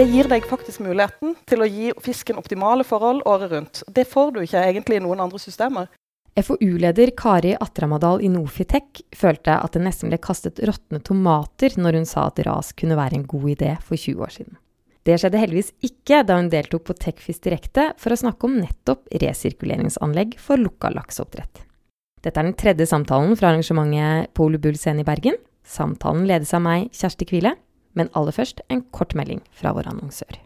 det gir deg faktisk muligheten til å gi fisken optimale forhold året rundt. Det får du ikke egentlig i noen andre systemer. FoU-leder Kari Atramadal i Nofitek følte at det nesten ble kastet råtne tomater når hun sa at ras kunne være en god idé for 20 år siden. Det skjedde heldigvis ikke da hun deltok på Techfis Direkte for å snakke om nettopp resirkuleringsanlegg for lukka lakseoppdrett. Dette er den tredje samtalen fra arrangementet på Ole Bull scene i Bergen. Samtalen ledes av meg, Kjersti Kvile, men aller først en kort melding fra vår annonsør.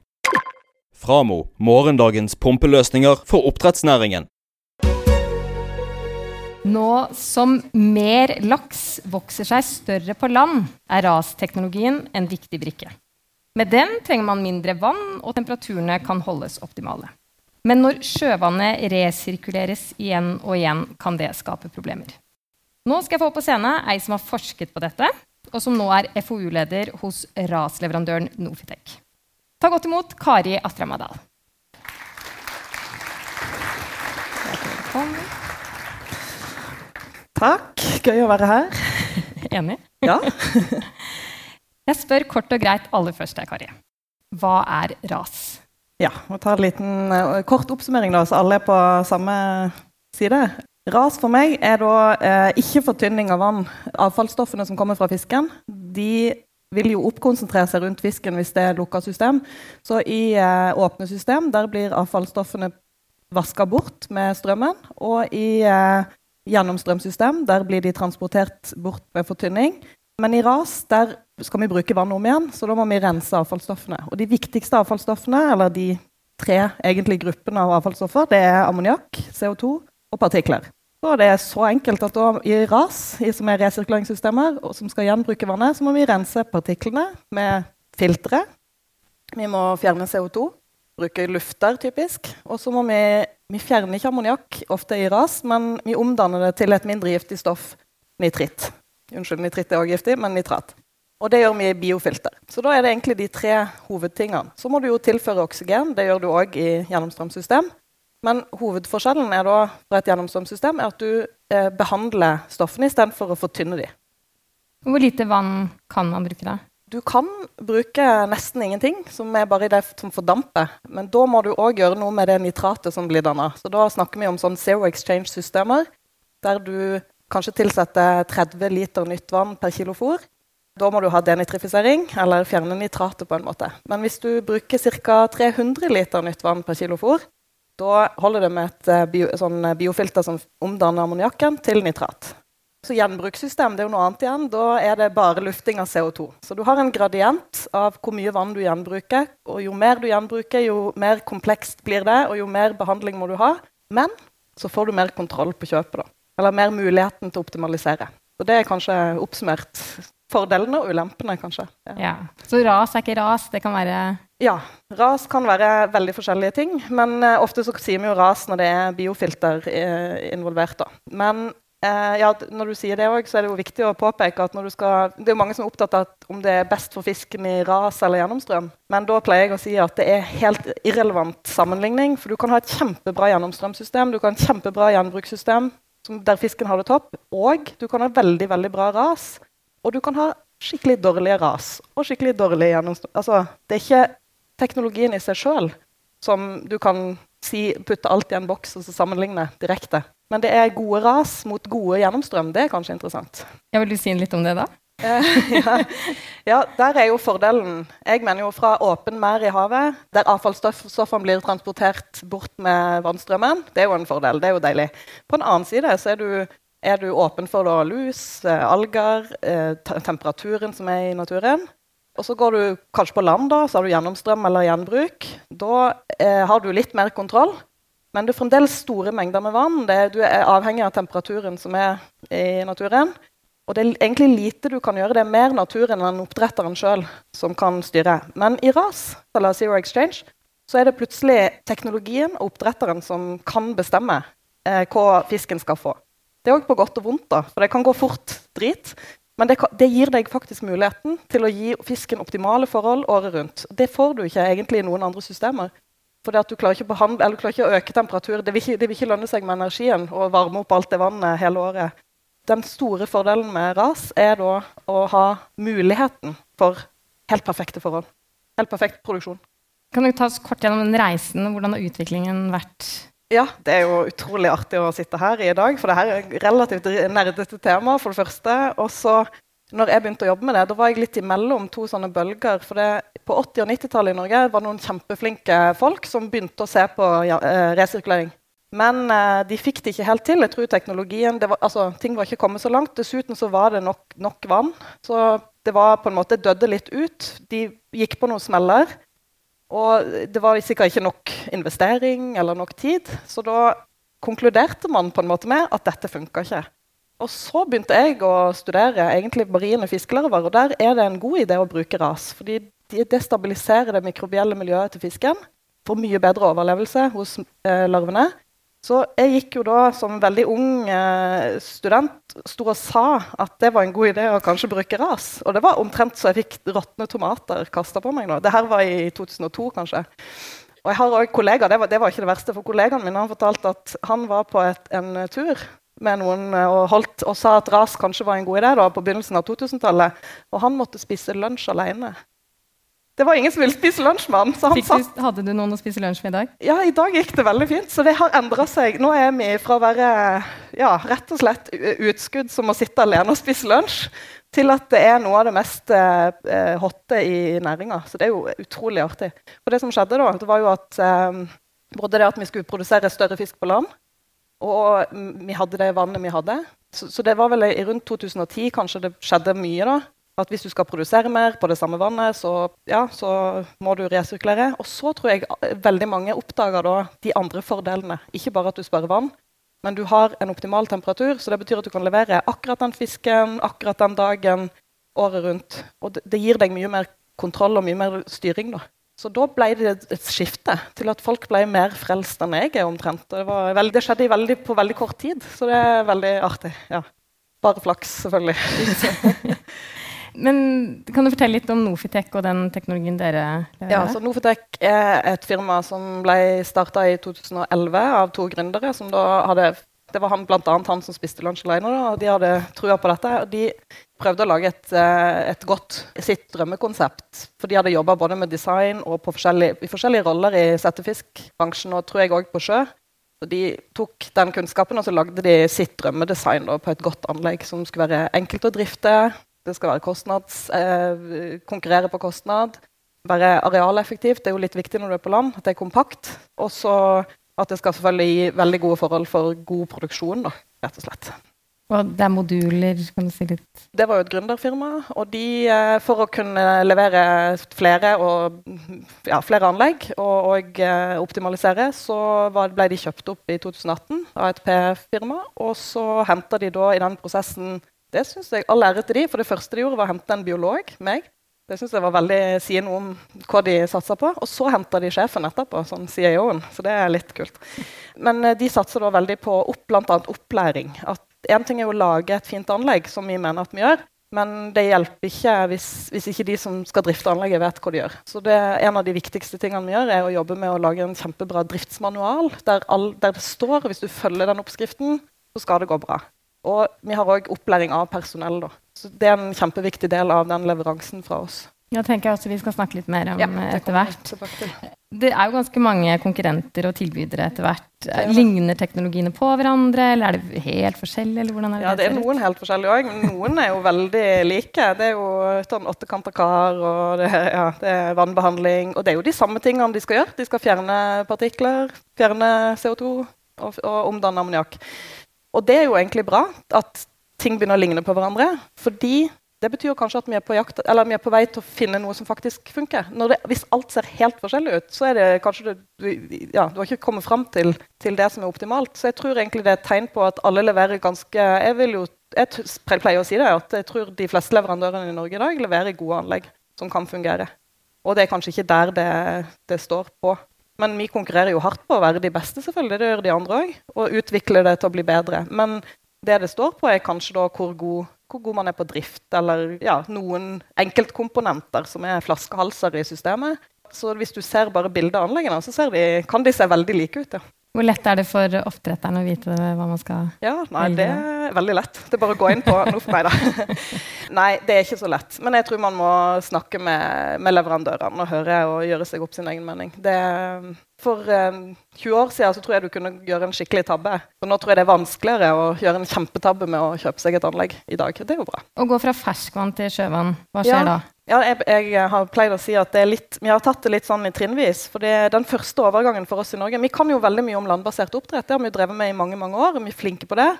Framo morgendagens pumpeløsninger for oppdrettsnæringen. Nå som mer laks vokser seg større på land, er rasteknologien en viktig brikke. Med den trenger man mindre vann, og temperaturene kan holdes optimale. Men når sjøvannet resirkuleres igjen og igjen, kan det skape problemer. Nå skal jeg få på scenen ei som har forsket på dette, og som nå er FoU-leder hos rasleverandøren Nofitec. Ta godt imot Kari Astramadal. Takk. Gøy å være her. Enig? Ja. Jeg spør kort og greit aller først, deg, Kari. Hva er ras? ja og ta en liten uh, kort oppsummering, da, så alle er på samme side. Ras for meg er da eh, ikke fortynning av vann. Avfallsstoffene som kommer fra fisken, de vil jo oppkonsentrere seg rundt fisken hvis det er lukka system. Så i eh, åpne system der blir avfallsstoffene vaska bort med strømmen. Og i eh, gjennomstrømsystem der blir de transportert bort med fortynning. Men i ras der skal vi bruke vann om igjen, så da må vi rense avfallsstoffene. Og de viktigste avfallsstoffene, eller de tre egentlig gruppene av avfallsstoffer, det er ammoniakk, CO2 og partikler. Så det er så enkelt at da, i RAS, som er resirkuleringssystemer, og som skal gjenbruke vannet, så må vi rense partiklene med filtre. Vi må fjerne CO2, bruke lufter typisk. Og så må vi Vi fjerner ikke ammoniakk ofte i RAS, men vi omdanner det til et mindre giftig stoff, nitritt. Unnskyld, nitritt er også giftig, men nitrat. Og det gjør vi i biofilter. Så da er det egentlig de tre hovedtingene. Så må du jo tilføre oksygen. Det gjør du òg i gjennomstrømsystem. Men hovedforskjellen er da fra et gjennomstrømsystem er at du eh, behandler stoffene istedenfor å fortynne dem. Hvor lite vann kan man bruke da? Du kan bruke nesten ingenting, som er bare det som fordamper. Men da må du òg gjøre noe med det nitratet som blir danna. Så da snakker vi om sånn zero exchange-systemer, der du kanskje tilsetter 30 liter nytt vann per kilo fôr. Da må du ha denitrifisering, eller fjerne nitratet på en måte. Men hvis du bruker ca. 300 liter nytt vann per kilo fôr, da holder det med et eh, bio, sånn biofilter som omdanner ammoniakken til nitrat. Så gjenbrukssystem det er jo noe annet igjen. Da er det bare lufting av CO2. Så du har en gradient av hvor mye vann du gjenbruker. Og jo mer du gjenbruker, jo mer komplekst blir det, og jo mer behandling må du ha. Men så får du mer kontroll på kjøpet. da. Eller mer muligheten til å optimalisere. Så det er kanskje oppsummert fordelene og ulempene, kanskje. Ja. ja. Så ras er ikke ras? Det kan være Ja. Ras kan være veldig forskjellige ting. Men uh, ofte så sier vi jo ras når det er biofilter uh, involvert. da. Men uh, ja, når du sier det òg, så er det jo viktig å påpeke at når du skal Det er jo mange som er opptatt av om det er best for fisken i ras eller gjennomstrøm. Men da pleier jeg å si at det er helt irrelevant sammenligning. For du kan ha et kjempebra gjennomstrømsystem, du kan ha et kjempebra gjenbrukssystem der fisken har det topp, og du kan ha veldig, veldig bra ras. Og du kan ha skikkelig dårlige ras og skikkelig dårlig gjennomstrøm. Altså, det er ikke teknologien i seg sjøl som du kan si, putte alt i en boks og så sammenligne direkte. Men det er gode ras mot gode gjennomstrøm. Det er kanskje interessant. Ja, vil du si litt om det, da? ja. ja, der er jo fordelen. Jeg mener jo fra åpen mer i havet, der avfallsstoffene blir transportert bort med vannstrømmen, det er jo en fordel. Det er jo deilig. På en annen side så er du er du åpen for da, lus, eh, alger, eh, temperaturen som er i naturen. Og så går du kanskje på land, da, så har du gjennomstrøm eller gjenbruk. Da eh, har du litt mer kontroll, men det er fremdeles store mengder med vann. Det, du er avhengig av temperaturen som er i naturen. Og det er egentlig lite du kan gjøre. Det er mer naturen enn oppdretteren sjøl som kan styre. Men i RAS, eller Zero Exchange, så er det plutselig teknologien og oppdretteren som kan bestemme eh, hva fisken skal få. Det er òg på godt og vondt, da, for det kan gå fort drit. Men det, det, gir deg faktisk muligheten til å gi fisken optimale forhold året rundt. Det får du ikke egentlig i noen andre systemer. At du klarer behandle, du klarer ikke å øke temperatur. Det vil ikke, det vil ikke lønne seg med energien å varme opp alt det vannet hele året. Den store fordelen med RAS er da å ha muligheten for helt perfekte forhold. Helt perfekt produksjon. Kan du ta oss kort gjennom den reisen? Hvordan har utviklingen vært? Ja, det er jo utrolig artig å sitte her i dag, for det her er relativt nerdete tema, for det første. Og så, når jeg begynte å jobbe med det, da var jeg litt imellom to sånne bølger. For det, på 80- og 90-tallet i Norge var det noen kjempeflinke folk som begynte å se på ja, eh, resirkulering. Men eh, de fikk det ikke helt til. Jeg tror teknologien, var, altså, Ting var ikke kommet så langt. Dessuten så var det nok, nok vann. Så det var på en måte døde litt ut. De gikk på noen smeller. Og det var sikkert ikke nok investering eller nok tid. Så da konkluderte man på en måte med at dette funka ikke. Og så begynte jeg å studere egentlig marine fiskelarver. Og der er det en god idé å bruke ras. Fordi de destabiliserer det mikrobielle miljøet til fisken. Får mye bedre overlevelse hos eh, larvene. Så jeg gikk jo da som veldig ung eh, student sto og sa at det var en god idé å kanskje bruke ras. Og det var omtrent så jeg fikk råtne tomater kasta på meg. nå. Det her var i 2002, kanskje. Og jeg har også kollegaer, det var, det var ikke det verste, for kollegaen min har fortalt at han var på et, en tur med noen eh, og, holdt, og sa at ras kanskje var en god idé da, på begynnelsen av 2000-tallet. Og han måtte spise lunsj alene. Det var ingen som ville spise lunsj med han. Fikk du, hadde du noen å spise lunsj med i dag? Ja, i dag gikk det veldig fint. Så det har endra seg. Nå er vi fra å være ja, rett og slett utskudd som å sitte alene og spise lunsj, til at det er noe av det mest eh, hotte i næringa. Så det er jo utrolig artig. For det som skjedde da, det var jo at eh, både det at vi skulle produsere større fisk på land, og vi hadde det vannet vi hadde. Så, så det var vel i rundt 2010 kanskje det skjedde mye. da, at hvis du skal produsere mer på det samme vannet, så, ja, så må du resirkulere. Og så tror jeg veldig mange oppdager da de andre fordelene. Ikke bare at du sparer vann, men du har en optimal temperatur. Så det betyr at du kan levere akkurat den fisken akkurat den dagen året rundt. Og det, det gir deg mye mer kontroll og mye mer styring. da. Så da ble det et skifte til at folk ble mer frelst enn jeg er omtrent. Det, veldig, det skjedde veldig, på veldig kort tid, så det er veldig artig. ja. Bare flaks, selvfølgelig. Men kan du fortelle litt om Nofitek og den teknologien dere leverer? Ja, så Nofitek er et firma som ble starta i 2011 av to gründere. som da hadde det var han, blant annet han som spiste lunsj alene. Da, og De hadde trua på dette. og De prøvde å lage et, eh, et godt sitt drømmekonsept. For de hadde jobba både med design og forskjellige, i forskjellige roller i settefiskbransjen, og tror jeg òg på sjø. Så De tok den kunnskapen og så lagde de sitt drømmedesign da, på et godt anlegg som skulle være enkelt å drifte, det skal være kostnads, eh, konkurrere på kostnad. Være arealeffektivt. Det er jo litt viktig når du er på land. At det er kompakt. Og så at det skal selvfølgelig gi veldig gode forhold for god produksjon. Da, rett og slett. Og det er moduler, kan du si litt? Det var jo et gründerfirma. Og de, eh, for å kunne levere flere, og, ja, flere anlegg og, og uh, optimalisere, så ble de kjøpt opp i 2018 av et P-firma. Og så henter de da i den prosessen det synes jeg all ære til de, for det første de gjorde, var å hente en biolog, meg. Det synes jeg var veldig sier noe om hva de satser på. Og så henter de sjefen etterpå, som CIO-en. Så det er litt kult. Men eh, de satser da veldig på opp, bl.a. opplæring. At Én ting er å lage et fint anlegg, som vi mener at vi gjør. Men det hjelper ikke hvis, hvis, ikke de som skal drifte anlegget, vet hva de gjør. Så det En av de viktigste tingene vi gjør, er å jobbe med å lage en kjempebra driftsmanual der, all, der det står hvis du følger den oppskriften, så skal det gå bra. Og vi har òg opplæring av personell. Da. Så det er en kjempeviktig del av den leveransen fra oss. Ja, tenker jeg også Vi skal snakke litt mer om ja, etter hvert. Det er jo ganske mange konkurrenter og tilbydere etter hvert. Ligner teknologiene på hverandre, eller er det helt forskjellig? eller er Det ja, det er noen helt forskjellige òg, men noen er jo veldig like. Det er jo sånn åttekanta kar, og det, ja, det, er vannbehandling. Og det er jo de samme tingene de skal gjøre. De skal fjerne partikler, fjerne CO2 og, og omdanne ammoniakk. Og det er jo egentlig bra at ting begynner å ligne på hverandre. fordi det betyr kanskje at vi er jakt, vi er på vei til å finne noe som faktisk funker. Det, hvis alt ser helt forskjellig ut, så er det kanskje det, du, ja, du har ikke kommet fram til, til, det som er optimalt. Så jeg tror egentlig det er et tegn på at alle leverer ganske Jeg, jo, jeg pleier å si det, at jeg tror de fleste leverandørene i Norge i dag leverer gode anlegg som kan fungere. Og det er kanskje ikke der det, det står på. Men vi konkurrerer jo hardt på å være de beste, selvfølgelig. Det gjør de andre òg. Og utvikle det til å bli bedre. Men det det står på, er kanskje da hvor god, hvor god man er på drift, eller ja, noen enkeltkomponenter som er flaskehalser i systemet. Så hvis du ser bare bildet av anleggene, så de, kan de se veldig like ut. Ja. Hvor lett er det for oppdretteren å vite hva man skal Ja, nei, det, er veldig lett. Det er bare å gå inn på meg, da. Nei, det er ikke så lett. Men jeg tror man må snakke med, med leverandørene og høre og gjøre seg opp sin egen mening. Det, for eh, 20 år siden så tror jeg du kunne gjøre en skikkelig tabbe. Og nå tror jeg det er vanskeligere å gjøre en kjempetabbe med å kjøpe seg et anlegg i dag. Det er jo bra. Å gå fra ferskvann til sjøvann, hva skjer Ja. da? Ja, jeg, jeg har pleid å si at det er litt, vi har tatt det litt sånn i trinnvis. For det er den første overgangen for oss i Norge Vi kan jo veldig mye om landbasert oppdrett. Det har vi drevet med i mange mange år. Vi er flinke på det.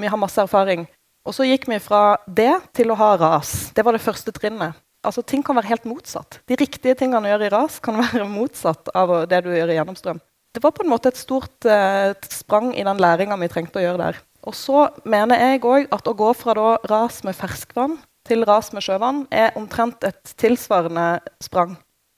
Vi har masse erfaring. Og så gikk vi fra det til å ha ras. Det var det første trinnet. Altså, Ting kan være helt motsatt. De riktige tingene du gjør i ras, kan være motsatt av det du gjør i gjennomstrøm. Det var på en måte et stort eh, sprang i den læringa vi trengte å gjøre der. Og så mener jeg òg at å gå fra da, ras med ferskvann til ras med sjøvann er omtrent et tilsvarende sprang.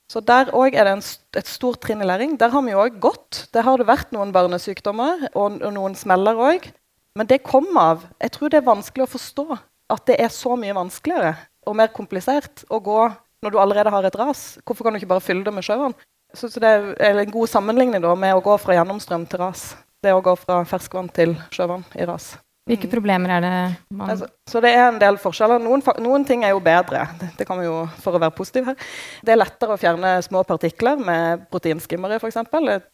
Så der òg er det en, et stort trinn i læring. Der har vi òg gått. Der har det vært noen barnesykdommer og, og noen smeller òg. Men det kom av Jeg tror det er vanskelig å forstå at det er så mye vanskeligere og mer komplisert å gå når du allerede har et ras. Hvorfor kan du ikke bare fylle det med sjøvann? Så, så det er en god sammenligning da, med å gå fra gjennomstrøm til ras. Det å gå fra ferskvann til sjøvann i ras. Hvilke problemer er det man Altså, så det er en del forskjeller. Noen, noen ting er jo bedre. Det, det kan vi jo, for å være positiv her. Det er lettere å fjerne små partikler med proteinskimmere f.eks.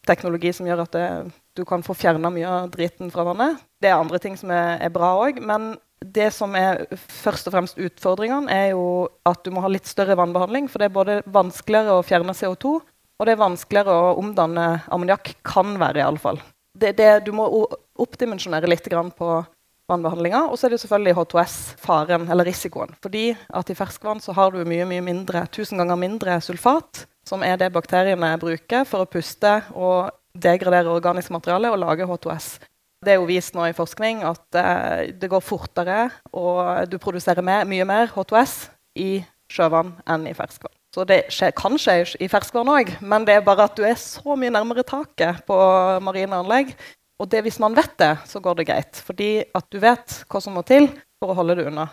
Teknologi som gjør at det, du kan få fjerna mye av driten fra vannet. Det er andre ting som er, er bra òg. Men det som er først og fremst utfordringene, er jo at du må ha litt større vannbehandling. For det er både vanskeligere å fjerne CO2, og det er vanskeligere å omdanne ammoniakk. Kan være, iallfall. Det, det, du må oppdimensjonere litt på vannbehandlinga. Og så er det selvfølgelig H2S, faren eller risikoen. Fordi at i ferskvann så har du mye mye mindre, tusen ganger mindre sulfat, som er det bakteriene bruker for å puste og degradere organisk materiale og lage H2S. Det er jo vist nå i forskning at eh, det går fortere, og du produserer mer, mye mer H2S i sjøvann enn i ferskvann. Så det skje, kan skje i ferskvann òg, men det er bare at du er så mye nærmere taket på marine anlegg. Og det, hvis man vet det, så går det greit. Fordi at du vet hva som må til for å holde det unna.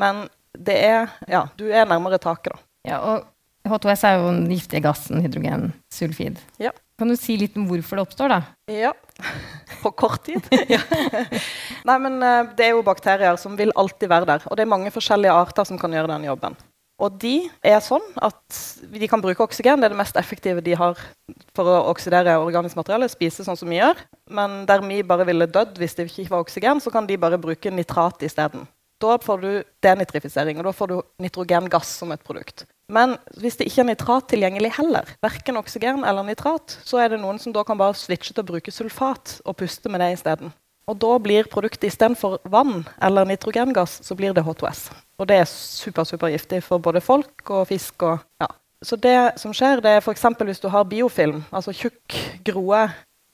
Men det er, ja, du er nærmere taket, da. Ja, og H2S er jo den giftige gassen hydrogensulfid. Ja. Kan du si litt om hvorfor det oppstår, da? Ja. På kort tid. ja. Nei, men eh, det er jo bakterier som vil alltid være der. Og det er mange forskjellige arter som kan gjøre den jobben. Og de er sånn at de kan bruke oksygen. Det er det mest effektive de har for å oksidere organisk materiale. Spise sånn som vi gjør. Men der vi bare ville dødd hvis det ikke var oksygen, så kan de bare bruke nitrat isteden. Da får du denitrifisering, og da får du nitrogengass som et produkt. Men hvis det ikke er nitrat tilgjengelig heller, verken oksygen eller nitrat, så er det noen som da kan bare switche til å bruke sulfat og puste med det isteden. Og da blir produktet istedenfor vann eller nitrogengass, så blir det H2S. Og det er super, super giftig for både folk og fisk og ja. Så det som skjer, det er f.eks. hvis du har biofilm, altså tjukk groe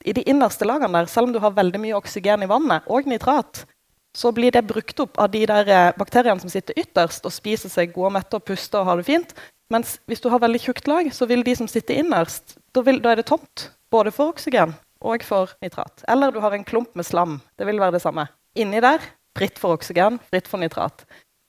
i de innerste lagene der, selv om du har veldig mye oksygen i vannet og nitrat, så blir det brukt opp av de der eh, bakteriene som sitter ytterst og spiser seg gode mette og puster og har det fint. Mens hvis du har veldig tjukt lag, så vil de som sitter innerst, da, vil, da er det tomt. Både for oksygen og for nitrat. Eller du har en klump med slam. Det vil være det samme. Inni der fritt for oksygen, fritt for nitrat.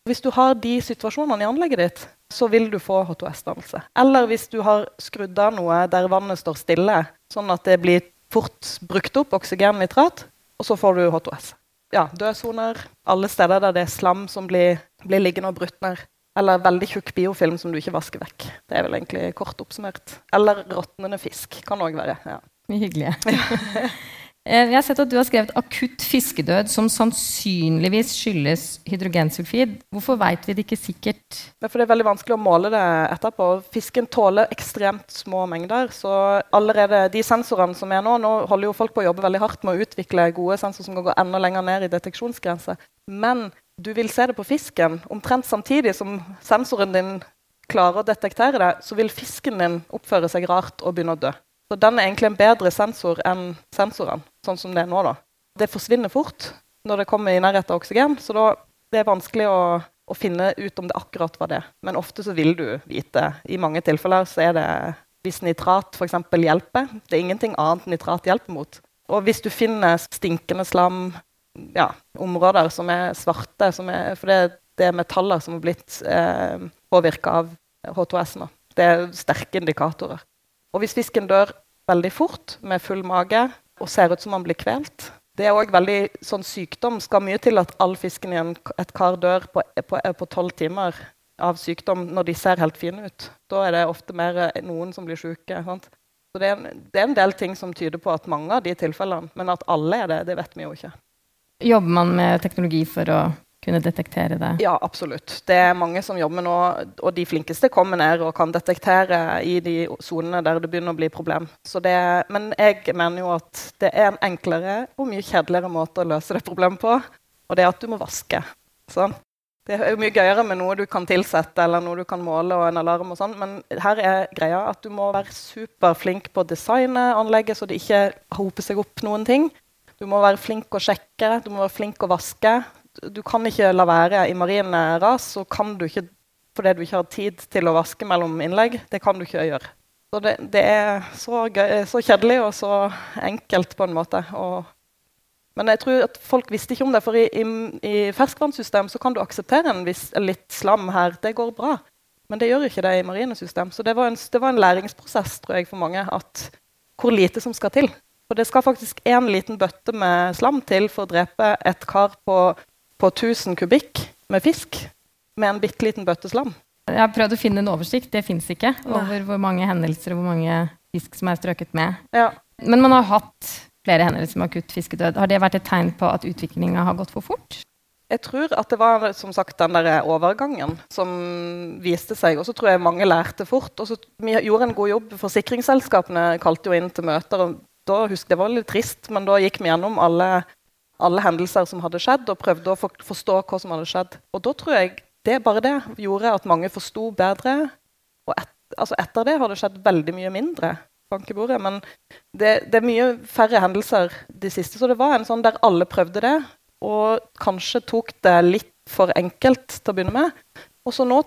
Hvis du har de situasjonene i anlegget ditt, så vil du få H2S-dannelse. Eller hvis du har skrudd av noe der vannet står stille, sånn at det blir fort brukt opp oksygen, nitrat, og så får du H2S. Ja, dødsoner, alle steder der det er slam som blir, blir liggende og brutt ned. Eller veldig tjukk biofilm som du ikke vasker vekk. Det er vel egentlig kort oppsummert. Eller råtnende fisk. Kan òg være. ja. Mye hyggelige. Eh, Jeg har sett at du har skrevet 'akutt fiskedød som sannsynligvis skyldes hydrogensulfid'. Hvorfor vet vi det ikke sikkert? For det er veldig vanskelig å måle det etterpå. Fisken tåler ekstremt små mengder. Så allerede de sensorene som er nå Nå holder jo folk på å jobbe veldig hardt med å utvikle gode sensorer som kan gå enda lenger ned i deteksjonsgrense. Men du vil se det på fisken. Omtrent samtidig som sensoren din klarer å detektere det, så vil fisken din oppføre seg rart og begynne å dø. Så den er egentlig en bedre sensor enn sensorene, sånn som det er nå. da. Det forsvinner fort når det kommer i nærheten av oksygen, så da det er vanskelig å, å finne ut om det akkurat var det. Men ofte så vil du vite. I mange tilfeller så er det hvis nitrat f.eks. hjelper. Det er ingenting annet nitrat hjelper mot. Og hvis du finner stinkende slam, ja, områder som er svarte, som er, for det, det er metaller som har blitt eh, påvirka av H2S nå. Det er sterke indikatorer. Og hvis fisken dør veldig fort med full mage og ser ut som han blir kvelt, Det er òg veldig sånn sykdom. Skal mye til at all fisken i en, et kar dør på tolv timer av sykdom når de ser helt fine ut. Da er det ofte mer noen som blir syke. Så det er, det er, en del ting som tyder på at mange av de tilfellene, men at alle er det, det vet vi jo ikke. Jobber man med teknologi for å kunne detektere det? Ja, absolutt. Det er mange som jobber nå, og de flinkeste kommer ned og kan detektere i de sonene der det begynner å bli problem. Det, men jeg mener jo at det er en enklere og mye kjedeligere måte å løse det problemet på, og det er at du må vaske. Sånn. Det er jo mye gøyere med noe du kan tilsette eller noe du kan måle, og en alarm og sånn, men her er greia at du må være superflink på å designe anlegget så det ikke hoper seg opp noen ting. Du må være flink å sjekke, du må være flink å vaske du kan ikke la være i marine ras, så kan du ikke fordi du ikke har tid til å vaske mellom innlegg. Det kan du ikke gjøre. Så det, det er så, gøy, så, kjedelig og så enkelt på en måte. Og, men jeg tror at folk visste ikke om det, for i, i, i ferskvannssystem så kan du akseptere en viss, litt slam her. Det går bra. Men det gjør ikke det i marine system. Så det var, en, det var en læringsprosess tror jeg, for mange. at Hvor lite som skal til. For det skal faktisk én liten bøtte med slam til for å drepe et kar på på 1000 kubikk med fisk med en bitte liten bøtte slam. Jeg har prøvd å finne en oversikt, det fins ikke, over hvor mange hendelser og hvor mange fisk som er strøket med. Ja. Men man har hatt flere hendelser med akutt fiskedød. Har det vært et tegn på at utviklinga har gått for fort? Jeg tror at det var som sagt, den der overgangen som viste seg. Og så tror jeg mange lærte fort. Og så vi gjorde en god jobb. Forsikringsselskapene kalte jo inn til møter. og da husk, Det var litt trist, men da gikk vi gjennom alle alle hendelser som hadde skjedd, og prøvde å forstå hva som hadde skjedd. Og da tror jeg det bare det gjorde at mange forsto bedre. Og et, altså etter det har det skjedd veldig mye mindre. Bankebordet, men det, det, er mye færre hendelser de siste. Så det var en sånn der alle prøvde det, og kanskje tok det litt for enkelt til å begynne med. Og så nå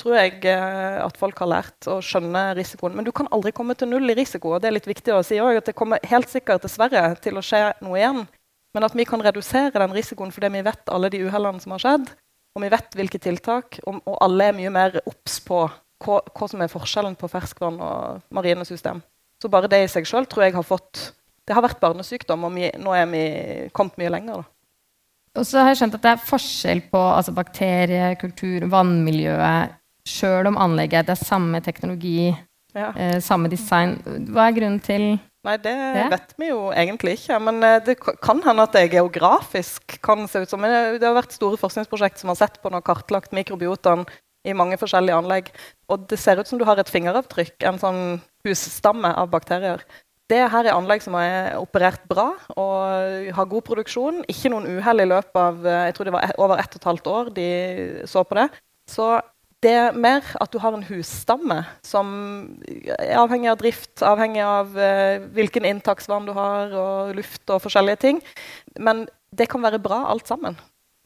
tror jeg eh, at folk har lært å skjønne risikoen. Men du kan aldri komme til null i risiko. og Det er litt viktig å si òg, at det kommer helt sikkert dessverre til å skje noe igjen. Men at vi kan redusere den risikoen fordi vi vet alle de uhellene som har skjedd, og vi vet hvilke tiltak, og, og alle er mye mer obs på hva, hva, som er forskjellen på ferskvann og marine system. Så bare det i seg sjøl tror jeg har fått Det har vært barnesykdom, og vi, nå er vi kommet mye lenger. da. Og så har jeg skjønt at det er forskjell på altså bakteriekultur, vannmiljøet, sjøl om anlegget det er samme teknologi, ja. eh, samme design. Hva er grunnen til Nei, det, det, vet vi jo egentlig ikke. Men eh, det kan hende at det geografisk kan se ut som Det har vært store forskningsprosjekt som har sett på og kartlagt mikrobiotaen i mange forskjellige anlegg. Og det ser ut som du har et fingeravtrykk, en sånn husstamme av bakterier. Det her er anlegg som er operert bra og har god produksjon. Ikke noen uhell i løpet av eh, jeg tror det var over ett og et halvt år de så på det. Så det er mer at du har en husstamme som er avhengig av drift, avhengig av uh, hvilken inntaksvann du har, og luft og forskjellige ting. Men det kan være bra, alt sammen.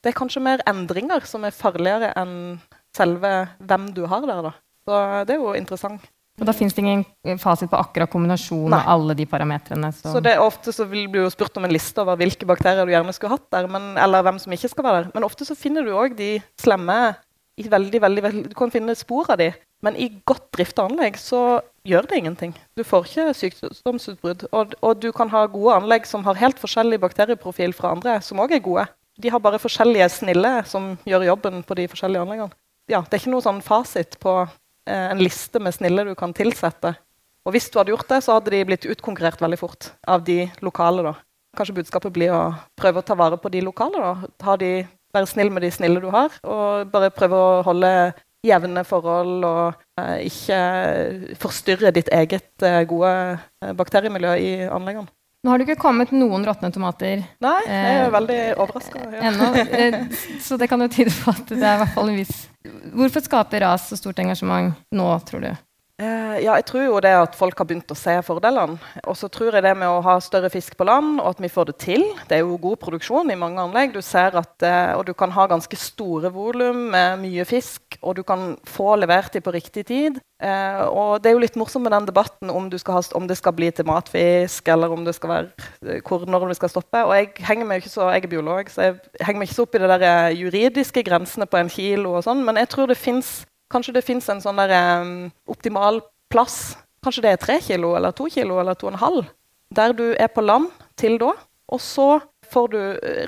Det er kanskje mer endringer som er farligere enn selve hvem du har der. Da. Så det er jo interessant. Og Da fins det ingen fasit på akkurat kombinasjonen av alle de parametrene? Så. så det er Ofte så vil du jo spurt om en liste over hvilke bakterier du gjerne skulle hatt der, men, eller hvem som ikke skal være der. Men ofte så finner du òg de slemme veldig, veldig, veldig, Du kan finne spor av de, men i godt drifta anlegg så gjør det ingenting. Du får ikke sykdomsutbrudd. Og, og, du kan ha gode anlegg som har helt forskjellig bakterieprofil fra andre, som òg er gode. De har bare forskjellige snille som gjør jobben på de forskjellige anleggene. Ja, det er ikke noe sånn fasit på eh, en liste med snille du kan tilsette. Og hvis du hadde gjort det, så hadde de blitt utkonkurrert veldig fort av de lokale. da. Kanskje budskapet blir å prøve å ta vare på de lokale. da. Ta de være snill med de snille du har, og bare prøve å holde jevne forhold og eh, ikke forstyrre ditt eget eh, gode uh, bakteriemiljø i anleggene. Nå har det ikke kommet noen råtne tomater. Nei, jeg er veldig overraska. Ja. så det kan jo tyde på at det er i hvert fall en viss Hvorfor skaper ras så stort engasjement nå, tror du? Eh, ja, jeg tror jo det at folk har begynt å se fordelene. Og så tror jeg det med å ha større fisk på land, og at vi får det til. Det er jo god produksjon i mange anlegg. Du ser at, eh, og du kan ha ganske store volum med mye fisk, og du kan få levert dem på riktig tid. Eh, og det er jo litt morsomt med den debatten om, ha, om, det skal bli til matfisk, eller om det skal være hvor, når det skal stoppe. Og jeg henger meg ikke så, jeg er biolog, så jeg henger meg ikke så opp i de der juridiske grensene på en kilo og sånn, men jeg tror det fins Kanskje det fins en sånn der, um, optimal plass. Kanskje det er tre kilo eller to kilo eller to og en halv. Der du er på land til da. Og så får du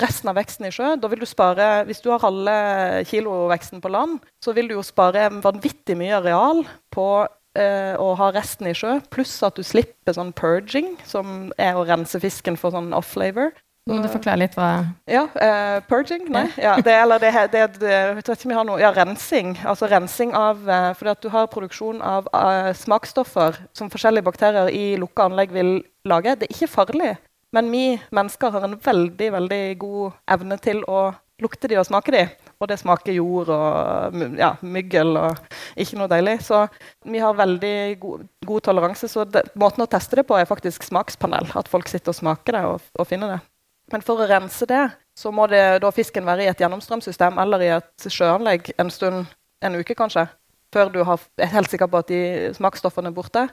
resten av veksten i sjø. Da vil du spare, Hvis du har halve kiloveksten på land, så vil du jo spare vanvittig mye areal på eh, å ha resten i sjø, pluss at du slipper sånn purging, som er å rense fisken for sånn off-flavor. Må du forklare litt hva Ja, uh, purging? Nei. Ja, det, eller det, det, det, jeg tror ikke vi har noe Ja, rensing. Altså rensing av uh, Fordi at du har produksjon av uh, smaksstoffer som forskjellige bakterier i lukka anlegg vil lage. Det er ikke farlig, men vi mennesker har en veldig, veldig god evne til å lukte de og smake de. Og det smaker jord og ja, myggel og ikke noe deilig. Så vi har veldig god, god toleranse. Så det, måten å teste det på er faktisk smakspanel. At folk sitter og smaker det og, og finner det. Men for å rense det, så må det, da fisken være i et gjennomstrømsystem eller i et sjøanlegg en stund, en uke kanskje, før du har, er helt sikker på at de smaksstoffene er borte.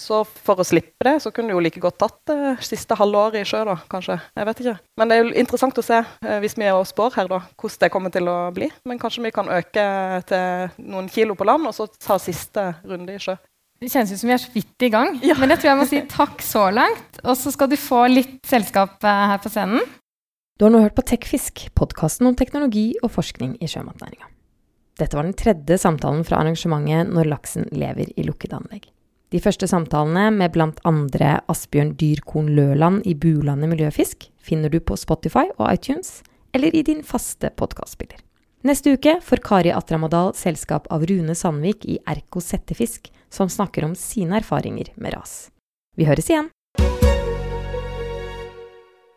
Så for å slippe det, så kunne du jo like godt tatt det siste halve året i sjø, da, kanskje. Jeg vet ikke. Men det er jo interessant å se, eh, hvis vi er og spår her, da, hvordan det kommer til å bli. Men kanskje vi kan øke til noen kilo på land, og så ta siste runde i sjø. Det kjennes ut som vi er så vidt i gang. Ja. Men jeg tror jeg må si takk så langt. Og så skal du få litt selskap eh, her på scenen. Du har nå hørt på Tekfisk, podkasten om teknologi og forskning i sjømatnæringa. Dette var den tredje samtalen fra arrangementet Når laksen lever i lukkede anlegg. De første samtalene med bl.a. Asbjørn Dyrkorn Løland i Bulandet Miljøfisk finner du på Spotify og iTunes, eller i din faste podkastspiller. Neste uke får Kari Atramadal selskap av Rune Sandvik i Erko Settefisk, som snakker om sine erfaringer med ras. Vi høres igjen!